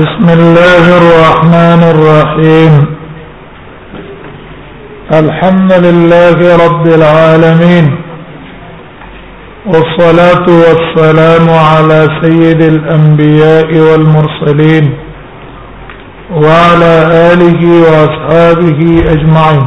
بسم الله الرحمن الرحيم الحمد لله رب العالمين والصلاة والسلام على سيد الأنبياء والمرسلين وعلى آله وأصحابه أجمعين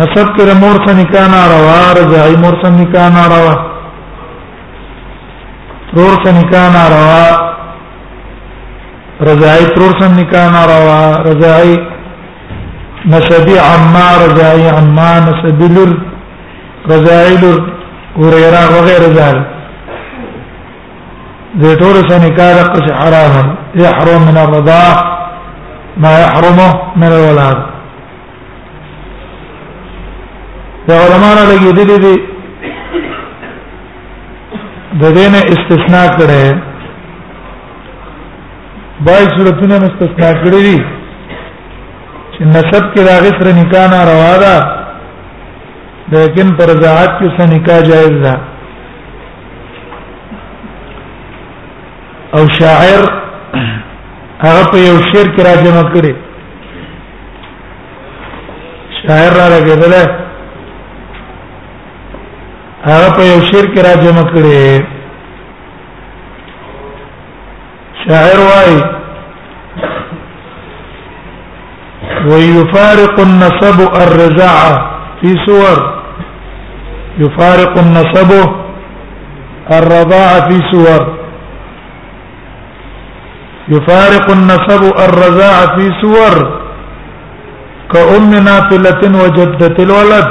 نسب کې مور څخه نکاح نه روا رضای مور څخه نکاح نه روا ترور څخه نکاح نه روا رضای ترور څخه نکاح نه روا رضای نسبی عما رضای عما نسبی لور رضای لور وريرا وغير ذلك زيتور سنكار قش حراما يحرم من الرضاع ما يحرم من الولاد د علماء لګي دي دي د دې نه استثناء کړي بای صورتونه مستثنا کړی دي چې نسب کې راغی سره نکاح نه روا ده لیکن پر ذات کې سره نکاح جائز ده او شاعر هغه په یو شعر کې راځم کړی شاعر را لګیدل هغه په یو شعر کې راځم کړی شاعر وایي ويفارق النصب الرزاعة في سور يفارق النصب الرضاعة في سور يفارق النصب الرزاعة في سور كأم نافلة وجدة الولد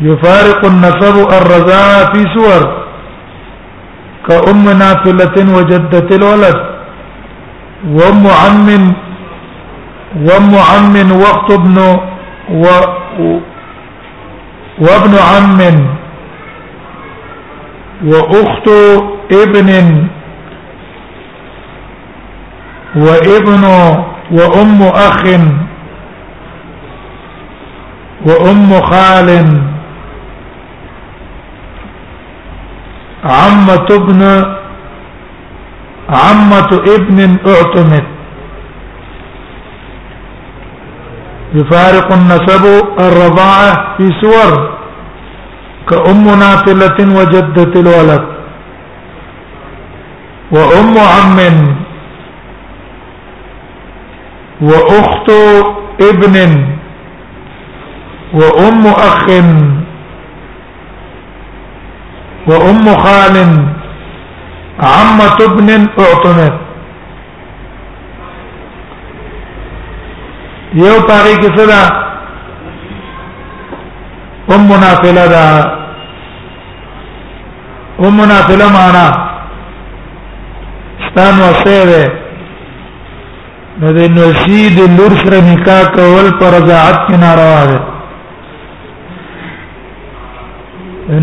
يفارق النصب الرزاعة في سور كأم نافلة وجدة الولد وام عم وام عم واخت ابن و... وابن عم واخت ابن وابن وام اخ وام خال عمة ابن عمة ابن اعتمت يفارق النسب الرضاعة في سور كأم ناطلة وجدة الولد وأم عم وأخت ابن وأم أخ وام خال عمه ابن اعتمد یو پاره کې څه ده ام منافله ده ام منافله معنا ستان وسره نو د نوسی د لور سره نکاح کول پر ذات کې ناروا ده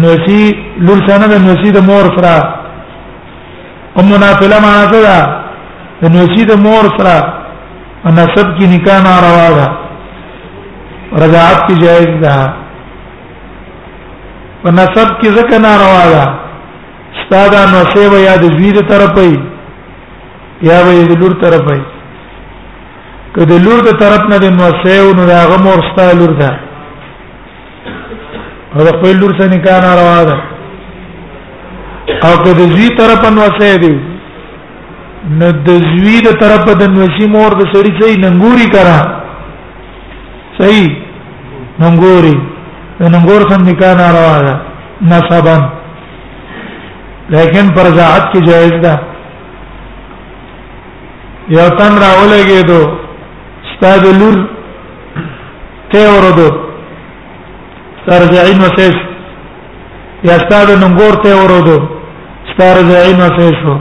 نوسی لور سنه د نوسی د مور سره ام نافله معنا څه ده د نوسی د مور سره نسب کی نکاح ناروا ده رضاعت کی جائز ده په نسب کې ځکه ناروا ده استاد نوسی و یا د زوی د طرفه یا به د لور طرفه که د لور د طرف نه د موسیو نو هغه مور ستا لور ده او خپل لور سره نکاح نه روا ده او که د زوی طرف نه وسه دی نو د زوی د طرف د نوسی مور د سړی ځای ننګوري کرا صحیح ننګوري ننګور سم نکاح نه روا ده نسبا لیکن پرزاعت کی جائز ده یو تن راولګېدو استاد لور ته ورودو ترجعین وسیس یا استاد ننګور ته ورودو ترجعین وسیسو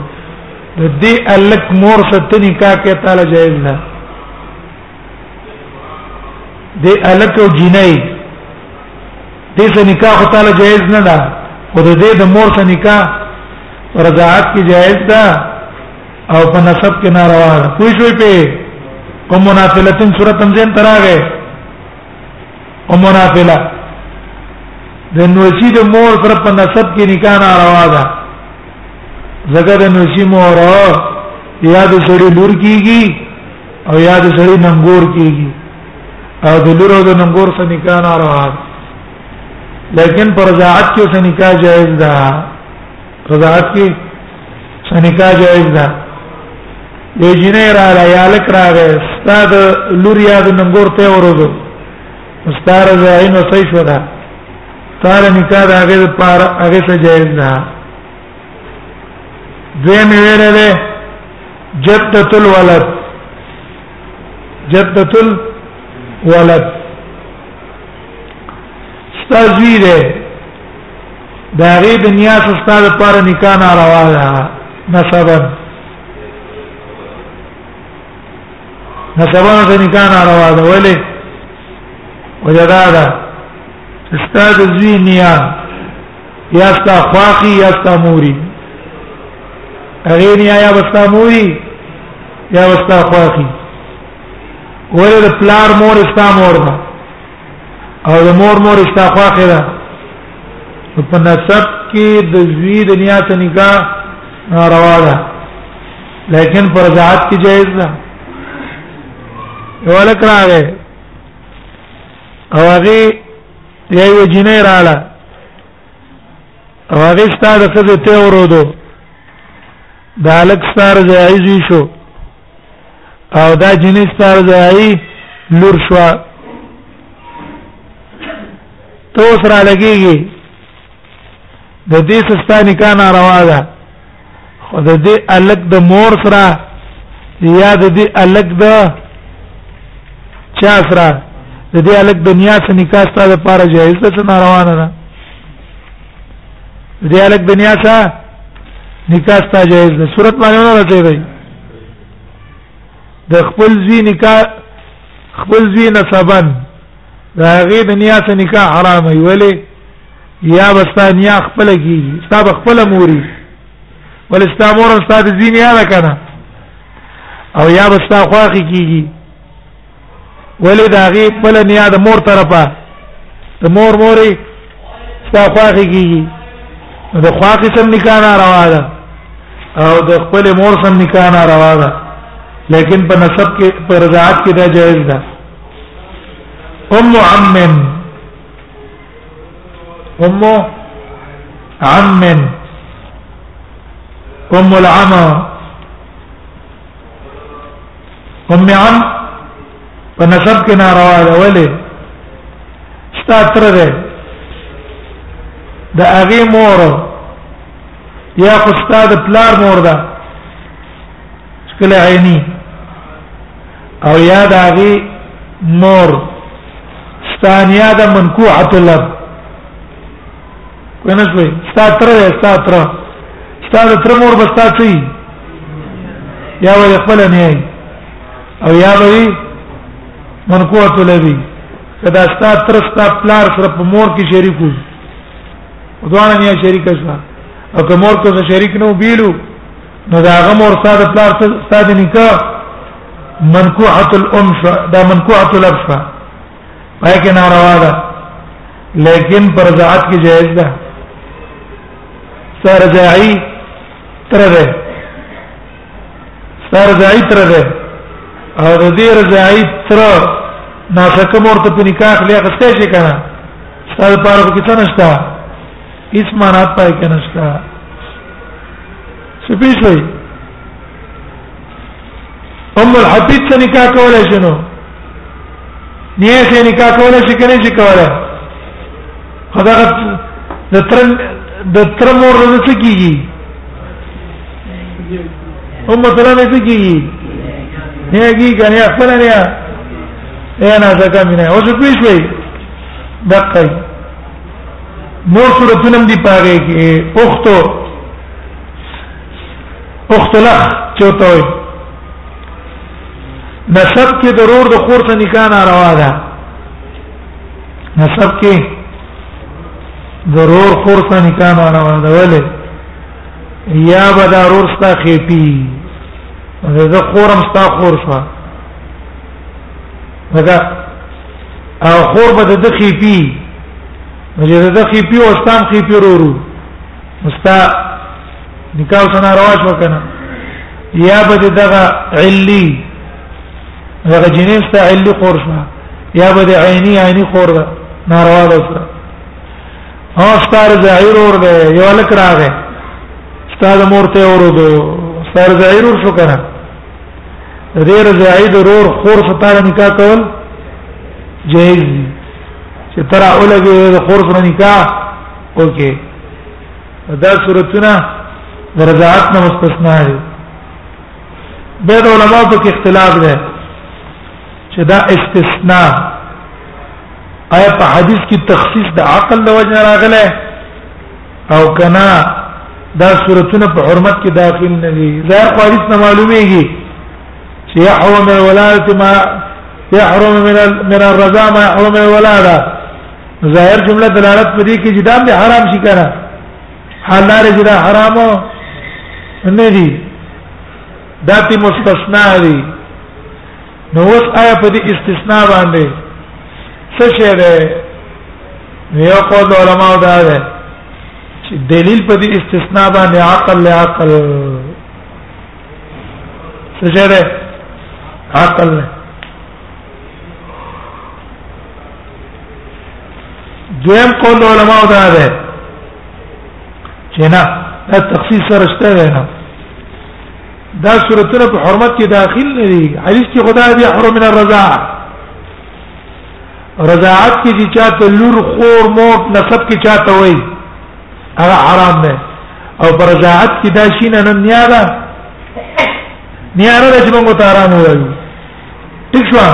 د دې الک مور ست نکاح کې تعالی جایز نه دې الک او جنای دې څه نکاح تعالی جایز نه ده او دې د مور څخه نکاح رضاعت کې جائز ده او په نسب کې ناروا ده کوئی شوی په کوم منافلتن صورت هم ځین تراغه او منافله د نوسی د مور سره په نسب کې نکاح ناروا ده زګر د نوسی مور یا د سړي لور کیږي او یا د سړي ننګور کیږي او د لور او د ننګور سره نکاح ناروا ده لیکن پر رضاعت کې څه نکاح جائز ده رضاعت کې څه نکاح جائز ده یو جنې را لا یالک راغې استاد لور یاد ننګور ته ورغو استاد زاین او صحیح شو ده تار نکاح د هغه پر هغه ته جائز نه دوی مې ویل ده جدت الولد جدت الولد ستاسو دی دا غي د نیا سستا د پاره نکاح ناروا ده نسبا نسبا د نکاح ناروا ده ولې وجدا ده استاد زوی نیا یا ستا خواخی یا ستا موری هغه نیا یا ستا موری یا ستا خواخی ولې د پلار مور استا مور ده او د مور مور استا خواخه ده په نسب کې د زوی د نیات نکاح ناروا ده لیکن پر ذات کې جایز ده یو لک راغې او هغه یو جنې رااله او هغه ستاره څه ته ورودو دالک ستاره جایز شو او دا جنس تر ځای لور شو تو سره لګيږي د دې سستانی کان روا ده خو د دې الګ د مور سره یا د دې الګ د چا سره د دې الګ د نیا سره نکاح ستاسو لپاره جایز ده نه روانه ده د دې الګ د نیا سره نکاح ستاسو جایز ده صورت باندې نه راځي د خپل زوی نکاح خپل زوی نسبن دا غي د نیاس نکاح حرام وي ولی یا بستانیا خپل کی ستا خپل موري ول ستا مور ستا د زوی نه کنه او یا بستا خواخي کیږي ولې دا غي خپل نیا د مور طرفه د مور موري ستا خواخي کیږي د خواخي سم نکاح نه روا ده او د خپل مور سم نکاح نه روا ده لیکن په نسب کې په رضاعت کې دا جائز ده ام عم ام عم ام العمى ام عن په نسب کې ناروا ده ولې ستا تر ده د هغه مور یا خو ستا د پلار مور ده شکل عینی او یا د هغه مور ثانیا د منکوعه الاب کنه شوي ستا تر ستا تر ستا تر مور بستا چی یا وی خپل نه او یا وی منقوه لوي کدا ستا تر ستا پلار سره په مور کې شریکو دوانه نه شریک شوه او که مور ته شریک نو بیلو نو دا هغه مور ساده پلار ساده نکاح منقوعه الام دا منقوعه الاب پای کې ناروا ده لیکن پر ذات کې جائز ده سرجعي تر ده سرجعي تر ده او د دې رجعي تر ناشکه مرته په نکاح لې غسته شي کنه سر پاره کې څه نشته هیڅ معنا پای کې نشته سپیشلی ام الحبيب څخه نکاح کولای شي نو نه یې نکاح کولای شي کنه چې کولای خدای د تر د تر مور د څه کیږي ام سلامه څه کیږي نه کیږي کنه خپل نه یا نه ځکه مینه او څه پیښ وي دقه نور صورتونه دی پاره کې اختو اخت الاخ چوته وي نسب کې ضرور د خور ته نکاح ناروا ده نسب کې ضرور خور ته نکاح ناروا ده ولې یا به ضرور ستا خېټي زه خورم ستا خور شو دا او خور به د خېټي چې د خېټي او ستام خېټي ورو مستا نکاح سره رواج وکنه یا به دغه علی دغه جنس ته علی خور شو یا به عینی عینی خور ده ناروا ده سره او ستار زعیر اور ده یو لک راغه ستار مورته اور ده ستار زعیر اور شو کنه دیر زعید رور خور ستاره نکاح کول جائز چې ترا اولګه خور سره نکاح اوکي okay. دا صورتونه درجات نه مستثنا دي به د علماء په اختلاف ده چې دا استثناء آیا په حدیث کې تخصیص د عقل د وجه راغله او کنا دا صورتونه په حرمت کې داخل نه دي ظاهر حدیث نه معلومیږي چې يحرم الولاده ما يحرم من من الرضا ما يحرم الولاده ظاهر جمله دلالت پدې کې چې دا به حرام شي کنه حال لري چې دا حرام نه دي دا تی مستثنا دي نو اوس آیا په دې استثناء باندې څه شی ده یو قول علماء دا ده چې دلیل په دې استثناء باندې عقل له عقل څه شی ده عقل نه دویم قول علماء دا ده چې نه دا تخصیص سره شته نه دا صورتونه په حرمت کې داخل نه دي حدیث کې خدای دې حرم من الرضاعه رضاعت کې چې چاته لور خور مور نسب کې چاته وای هغه حرام ده او پر رضاعت کې دا شینه نه نیاره نیاره چې موږ ته حرام وایو ټیک شو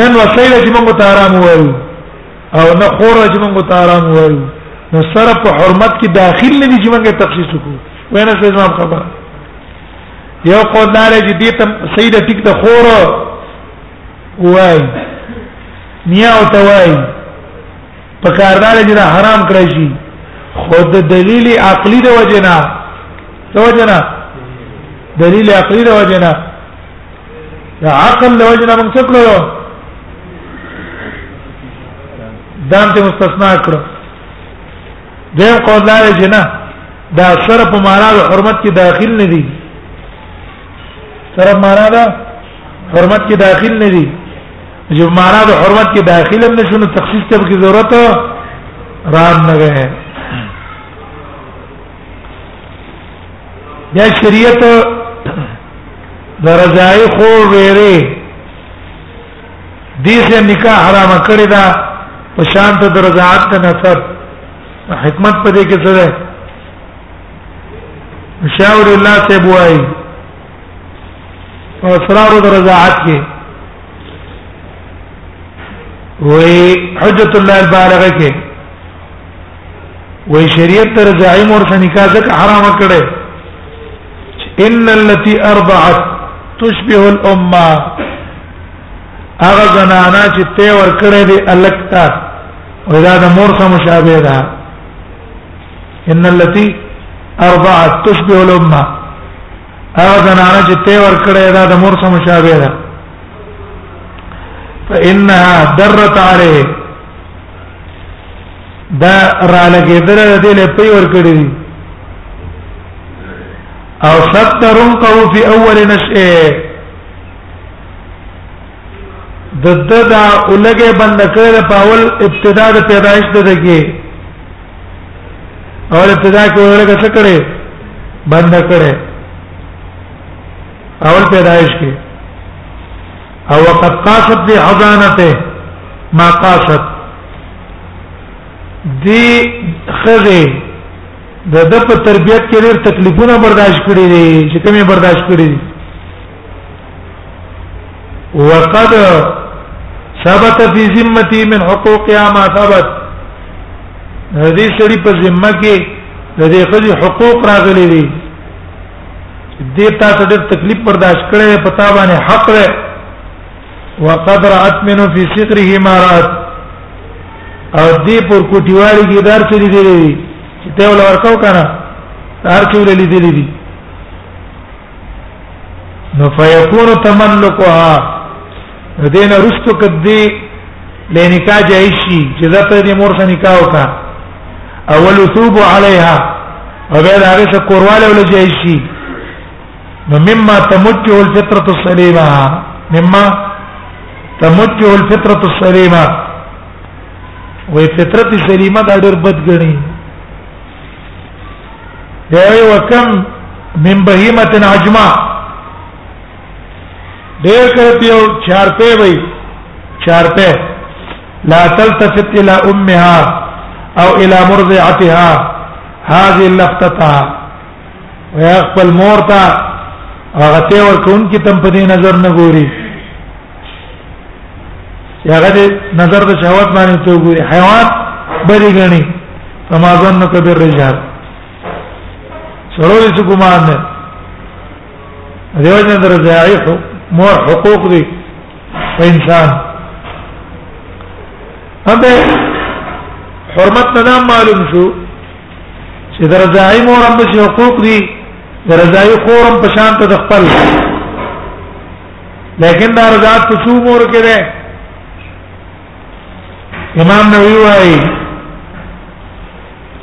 نن وسایل چې موږ ته آرام وایو او نه خور چې موږ ته آرام وایو نو سره په حرمت کې داخل نه دي چې موږ تخصیص وکړو وینا څه جواب خبره یو قول دار چې دې تم سیده ټیک د خور وای نیا او توای په کاردار چې حرام کړی شي خود دلیل عقلی د وجنا د وجنا دلیل عقلی د وجنه د عقل د وجنه موږ څه کړو دام ته مستثنا کړو دیم قول دا دی نه دا شرف په معنا د حرمت کې داخل نه دي شرف معنا دا حرمت کې داخل نه دي چې معنا د حرمت کې داخل هم نشو نو تخصیص ته به ضرورت رام نه غه دا شریعت درځای خو ویری دې سه نکاح حرام کړی دا په شان ته درځات ته نصب حکمت په دې کې څه ده مشاور الله سے بوای او اسرار درځات کې وې حجت الله البالغه کې وای شریعت تر ځای مور سره نکاح ځکه حرام کړي ان التي ارضعت تشبه الامه هغه زنانا چې ته ور کړې دي الکتا او دا د مور سره مشابه ده ان التي ارضعت تشبه الامه هغه زنانا چې ته ور کړې ده د مور سره مشابه ده فانها درت عليه دا را لګیدل د دې له پی ور کړی او شط رنقه فی اول نشئه د د دا اولګه بند کړل په اول ابتدا د پیدایش د دکی اول ابتدا کې اولګه څه کړي بند کړي اول پیدایش کې او وقد قاشت دې حضانته ما قاشت دې خزه د د په تربيت کې ډېر تکلیفونه برداشت کړي دي چې کومه برداشت کړي دي وقد ثبت في ذمتي من حقوقها ما ثبت هذه سړي په ذمه کې د دې خځې حقوق راغلي دي دې تاسو ډېر تکلیف برداشت کړی پتا باندې حق دی وقد رات منه فی صغره ما رات او دې پر کوټیوالي کې دار څه دي دي چې ته ول ورکاو کنه دار څه ول لیدل دي نو فیکون تملکها دین رستو کدی لنکا جایز شي چې زته دې مور سره نکاح وکا اول ثوب علیها او بیا هغه څه کورواله ول جایز شي نو مما تمتع الفطره السليمه مما تمتع الفطره السليمه وې فطرت سلیمه دا ډېر بد غني دا یو کم من بهیمه عجمه ډیر کړه په یو چار په وي چار په لا تلتفت الى امها او الى مرضعتها هذه لفتها ويا خپل مور ته هغه ته ورکون کی تم په دې نظر نه ګوري هغه دې نظر د شهوت باندې ته ګوري حیوان بری غني فما ظنك بالرجال سره دې څه ګمان نه دیو جن در ځای مور حقوق دی په انسان هم حرمت نه معلوم شو چې در ځای مور هم شي حقوق دی در ځای خورم په شان ته خپل لیکن دا رضاعت په څو مور کې ده امام نووي وايي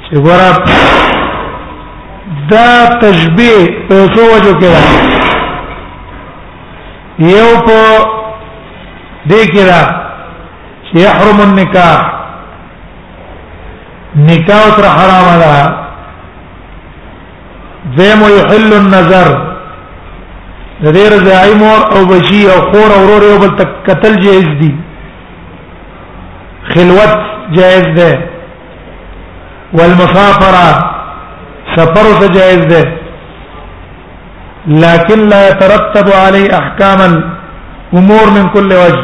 چې ګوره دا تشبيه په څو وجو کې راځي یو په دې کې راځي چې يحرم النکاح نکاح تر حرام ده زم یحل النظر غیر زای مور او بچی او خور او ورور یو بل تک قتل جائز دي خلوت جائز ده والمسافره سفر ته جائز ده لكن لا يترتب عليه احكاما امور من كل وجه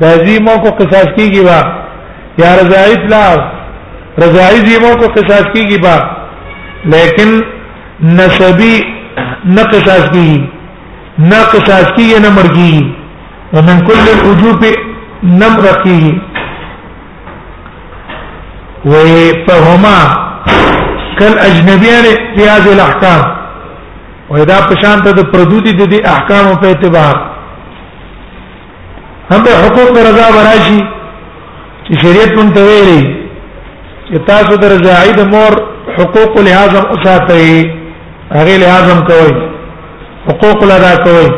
دا زیمو کو قصاص کیږي با یا رضاعی پلاو رضاعی زیمو کو قصاص کیږي با لیکن نسبی نه قصاص کیږي نه قصاص کیږي نه مرګي ومن کل الوجوب نم رقیږي و فهما کل اجنبیان فی هذه الاحکام و دا پشان ته د پردودی د احکام په اعتبار هم به حقوق رضا براشي چې شریعت مونږ ته ویلي چې تاسو در زائد مور حقوق لحاظ او ساتي هغه لحاظ هم کوي حقوق لدا کوي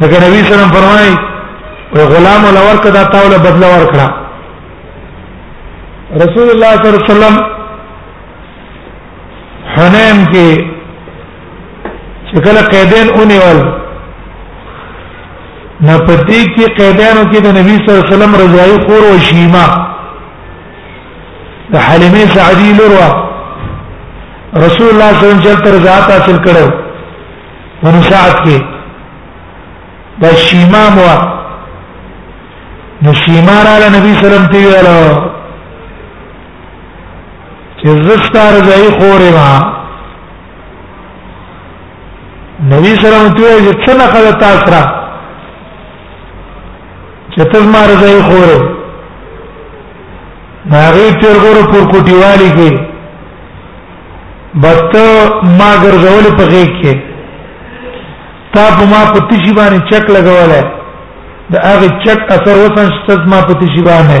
دغه نبی صلی الله علیه وسلم فرمایي وي غلام ولا ورکه دا تاوله بدل ورکړه رسول الله صلی الله علیه وسلم حنین کې چې کله قیدین اونیول نه پتی کې قیدانو کې د نبی صلی الله علیه وسلم رضای خور او شیما د حلیمه سعدی لوروا رسول الله صلی الله علیه وسلم تر ذات حاصل کړو ورو ساعت کې د شیما مو نو شیما را نبی صلی الله علیه وسلم ته ویلو چې زستار ځای خورې ما نبی سره متوي چې څنګه کړه تاسو را چې تاسو ما ځای خورې ناغي تیر ګورو پر کوټیوالي کې بت ما ګرځول په غیږ کې تا په ما په تشی باندې چک لګولای د هغه چک اثر وسن چې ما په تشی باندې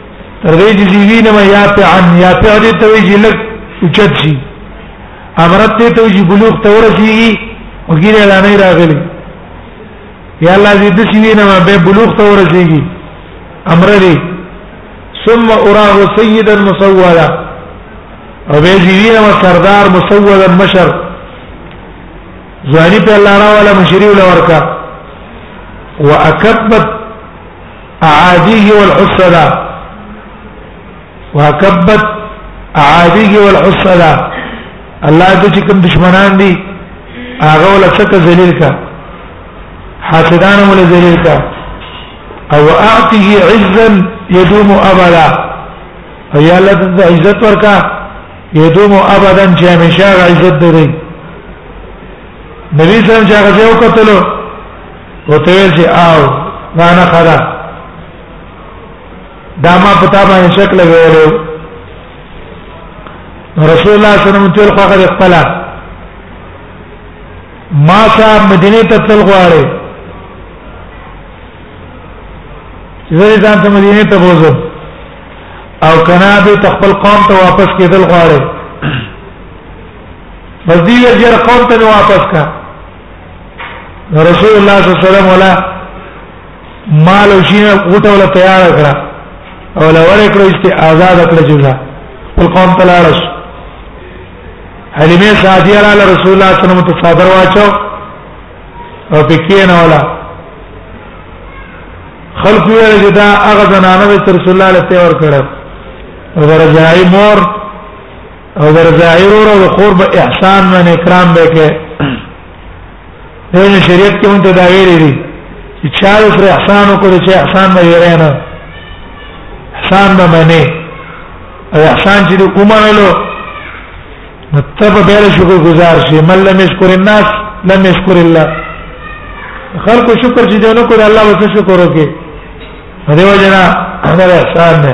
تر دې چې زیوی نه یا په عن یا په دې ته وی لګ اوچت شي امرت ته ته چې بلوغ ته ورسیږي او ګیره اعلان راغلی یا الله دې د سیوی نه به بلوغ ته ورسیږي امر دې ثم اراه سيدا مسودا او به زیوی نه سردار مسودا مشر ځواني په الله راواله مشری ولا ورکا واکبت اعاديه والحصلة وكبت اعاديه والحصلة الله دې چې کوم دشمنان دي هغه ولا څه ذلیل کا حاسدان ولا ذلیل کا او اعطه عزا يدوم ابدا او یا الله دې عزت ورکا يدوم ابدا چې همیشه عزت درې نبی صلی الله علیه وسلم چې هغه یو کتلو وتویل چې آو دا نه خدا دا ما پتا باندې شک لګولو رسول الله صلی الله علیه وسلم تل خو هغه خپل ما صاحب مدینه ته تل غواړي زه ځان ته مدینه ته بوزم او کنا به خپل قوم ته واپس کېدل غواړي بس دې ورجر قوم ته واپس کا رسول الله صلی الله علیه وسلم ولا مال او شین غټه ولا تیار کړه او لا ور کړو چې آزاد کړه چې دا القوم تلارش حلیمه سعدیه علی رسول الله صلی الله علیه وسلم تصادر واچو او پکې نه ولا خلق ویل چې دا هغه زنانه رسول الله صلی الله علیه وسلم ور کړه ورځای مور او درځای ورو د خور به احسان باندې اکرام به کې دغه شریعت کې مونږ ته دا ویلي دي چې چا پر احسان وکړي چې احسان به یې نه احسان به منی او احسان چې ومنلو نو ته به ډېر شکر گزار شې من لم يشكر الناس لم يشكر الله خلکو شکر چې دونه کړ الله وسه شکر وکړي دیو جنا هغه احسان نه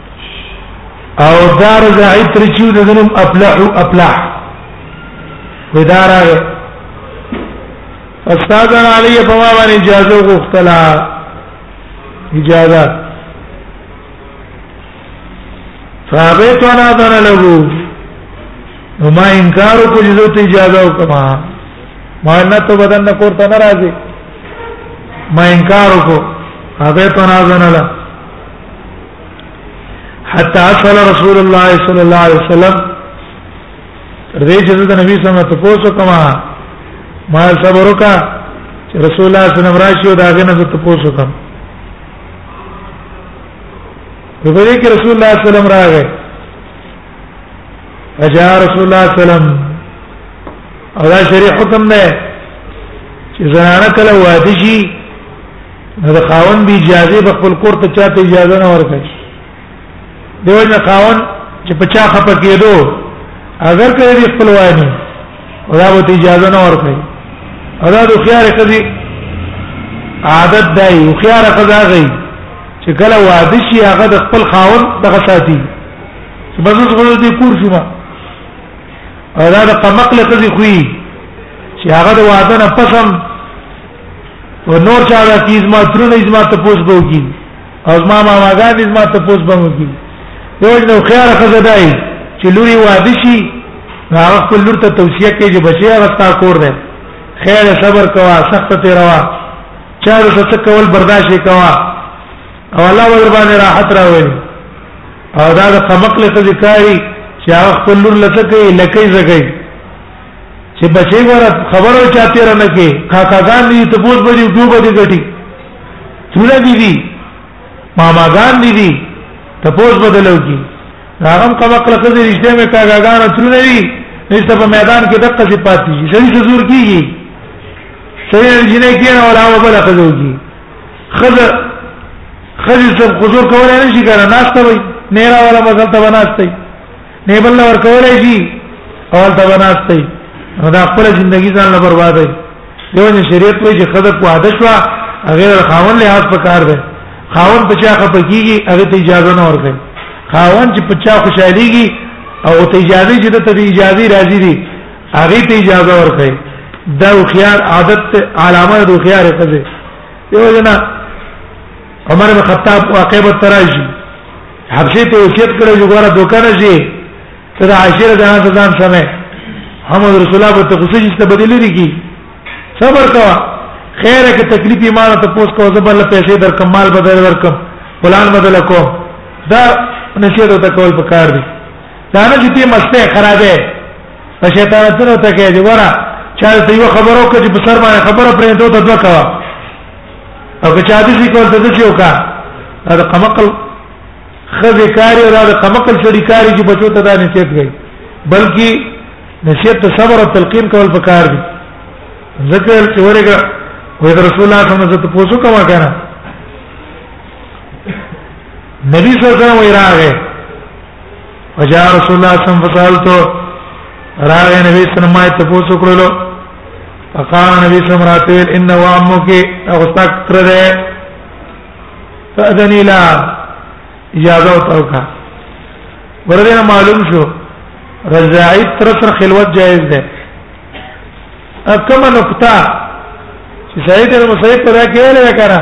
او دار د عطر چې د دنم افلح افلح ودار استاد علی په ما باندې اجازه غوښتله اجازه ثابت وانا دره لګو نو ما انکار کو چې زه ته اجازه وکما ما نه ته بدن نه کوړه نه راځي ما انکار کو هغه ته نه ځنه حتى اسال رسول الله صلى الله عليه وسلم دې چې د نبی صلی الله علیه وسلم تاسو کما ما صبر وکا چې رسول الله صلی الله علیه وسلم راشي او دا غنه زه تاسو کوم په دې کې رسول الله صلی الله علیه وسلم راغی اجا رسول الله صلی الله علیه وسلم او دا شریع حکم نه چې زنانه کله واده شي نو د خاون به اجازه په خپل کور ته چاته اجازه نه ورکړي دیو نه خاون چې په چا خپه کېدو اگر کله دې خپل وایي دا به اجازه نه ورکړي ادا د خيار کدي عادت دی او خيار قضا غي چې کله واده شي هغه د خپل خاون دغه ساتي چې بس اوس غوړو دې کور شو ما ادا د قمقله کدي خوې چې هغه د واده نه پسم او نور چا د تیز ما ترونه از ما ته پوس بو کی او ما ما ماګان از ما ته پوس بو کی یو نو خیار خزدای چې لوري واده شي هغه خپل لور ته توصیه کوي چې بچي هغه تا کور دی خیر صبر کوا سخت ته روا چا د څه کول برداشت کوا او الله ور باندې راحت راوړي او دا د قمقله ته ذکرای چې هغه خپل لور لته کوي لکې زګي چې بچي ور خبرو چا تیر نه کې کاکاګان دي ته بوز بری دوه بری غټي ټوله دي دي ماماګان دي دي ته بوز بدلو کې هغه کوم کله کله رښتیا مې کاکاګان ټوله دي نشته په میدان کې دقه سي پاتې شي شي حضور کیږي شي جنې کې نه ولا وبله کوي خزه خزه څو حضور کولای نشي کنه ناشته وي نه را ولا مثلا ته بناسته نه بل ور کولای شي اول ته بناستي نو دا خپل ژوندۍ ځان له بربادای یو نه شریعت وایي چې خدای په عادت شو غیر خاون له حق پکار دی خاون په چا خپه کیږي هغه ته اجازه نه ورکړي خاون چې په چا خوشاليږي او ته اجازه چې ته به اجازه راځي دي هغه ته اجازه ورکړي دا خيار عادت علامه د خيار قضه یو جنا عمر بن خطاب واقع به ترایشي حبشي ته وصیت کړی چې ګوره دوکان شي ته د عاشره د هغه ځان سمه محمد رسول الله په تخصص ته بدلی دي کی صبر کا خیر کې تکلیف ایمان ته پوس کو زبر له پیسې در کمال بدل ورکم پلان بدل کو دا نشیدو ته کول پکار دي دا نه چې تی مسته خرابې په شیطان ته ته کې دی ورا چا ته یو خبرو کې چې په سر باندې خبره پرې ته دوه کوا او که چا دې شي کول ته څه وکا دا قمقل خزه کاری او دا قمقل شری کاری چې بچو ته دا نصیحت کوي بلکې نصیحت ته صبر او تلقین کول پکار دي ذکر چې ورګه وې رسول الله صلی الله علیه وسلم پوسو کما کنه نبی صلی الله علیه وسلم راغه وجا رسول الله صلی الله علیه وسلم راغه نبی صلی الله علیه وسلم ته پوسو کړلو فقال النبي صلى الله عليه وسلم ان وامك اغتك ترد فاذن الى اجازه وتوکا ورته معلوم شو رضاعی تر سره خلوت جایز ده اکمه نقطه چې سید المسیب پر کې ویل وکړه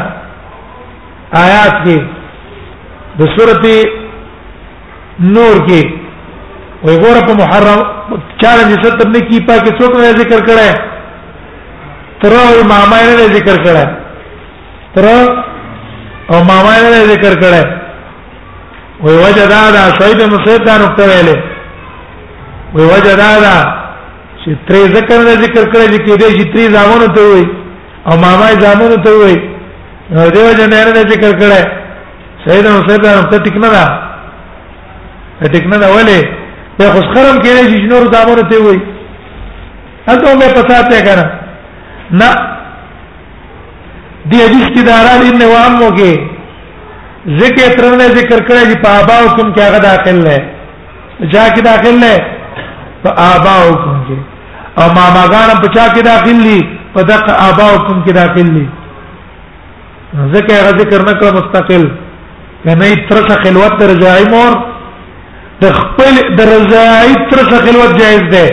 آیات کې د سورته نور کې وي ګوره په محرم چار دې ستر نه کی پاکه څوک نه ذکر کړه تر او ماما نه ذکر کړه تر او ماما نه ذکر کړه وي وجه دا دا شهید مصیب دا نقطه ویلې وي وجه دا دا چې تر ذکر نه ذکر کړه چې کې دې چې تر زامن ته وي او ماما زامن ته وي نو دیو جن نه ذکر کړه صحیح ده صحیح ده ته ټیک نه ده ټیک نه ده ولې به خو خرم کېږي چې نور دامونه ته وي هغه مې پتا ته کنه نه دی حدیث کې داران ان وام وګه ذکر ترنه ذکر کړی چې په اباو کوم کې هغه داخل نه جا کې داخل نه په اباو کوم کې او ما ماګان په چا کې داخل دي په دغه اباو کوم کې داخل دي ځکه هغه ذکر نه کړ مستقل کنه ترڅه خلوت در جای مور د خپل درځای ترڅه خلوت جایز ده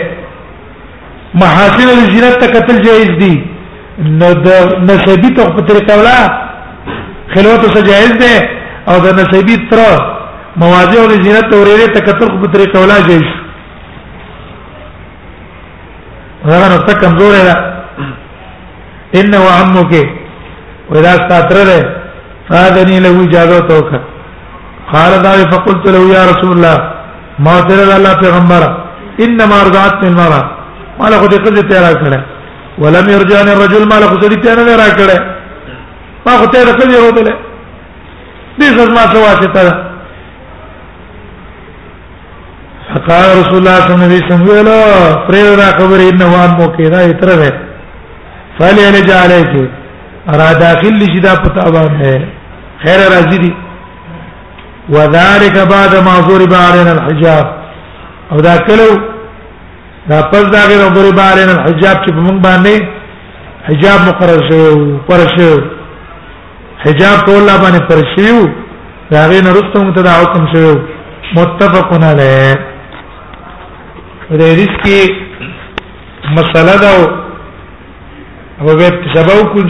محاسن الجنات ته قتل جایز دي نو د نسبی ته په طریقه ولا خلوت سره جایز ده او د نسبی تر مواضع او زینت تورې ته قتل په طریقه ولا جایز هغه نو څه کمزور ده ان و عمو کې ودا ستاتره ده فاذنی له اجازه توکه قال دا فقلت له يا رسول الله ما تر الله پیغمبر انما ارضات من مرا مال خو دې قضه تیار کړه ولم يرجان الرجل مال خو دې تیار نه را کړه ما خو تیار کړی وروته دې ځما څه واسطه فقال رسول الله صلی الله علیه وسلم ویلو پرې دا خبره انه وان مو کې دا اتر ده فلی علی جاله کې را داخل شي دا پتا باندې خیر راځي دي وذالک بعد ما ضرب علينا الحجاب او دا کلو دا پس دا غیر ضرب علينا الحجاب چې موږ باندې حجاب مقرر شوی پر شوی حجاب په الله باندې پر شیو دا غي نرسته مت دا حکم شوی متفقون علیه د ریسکی مسله دا او به سبب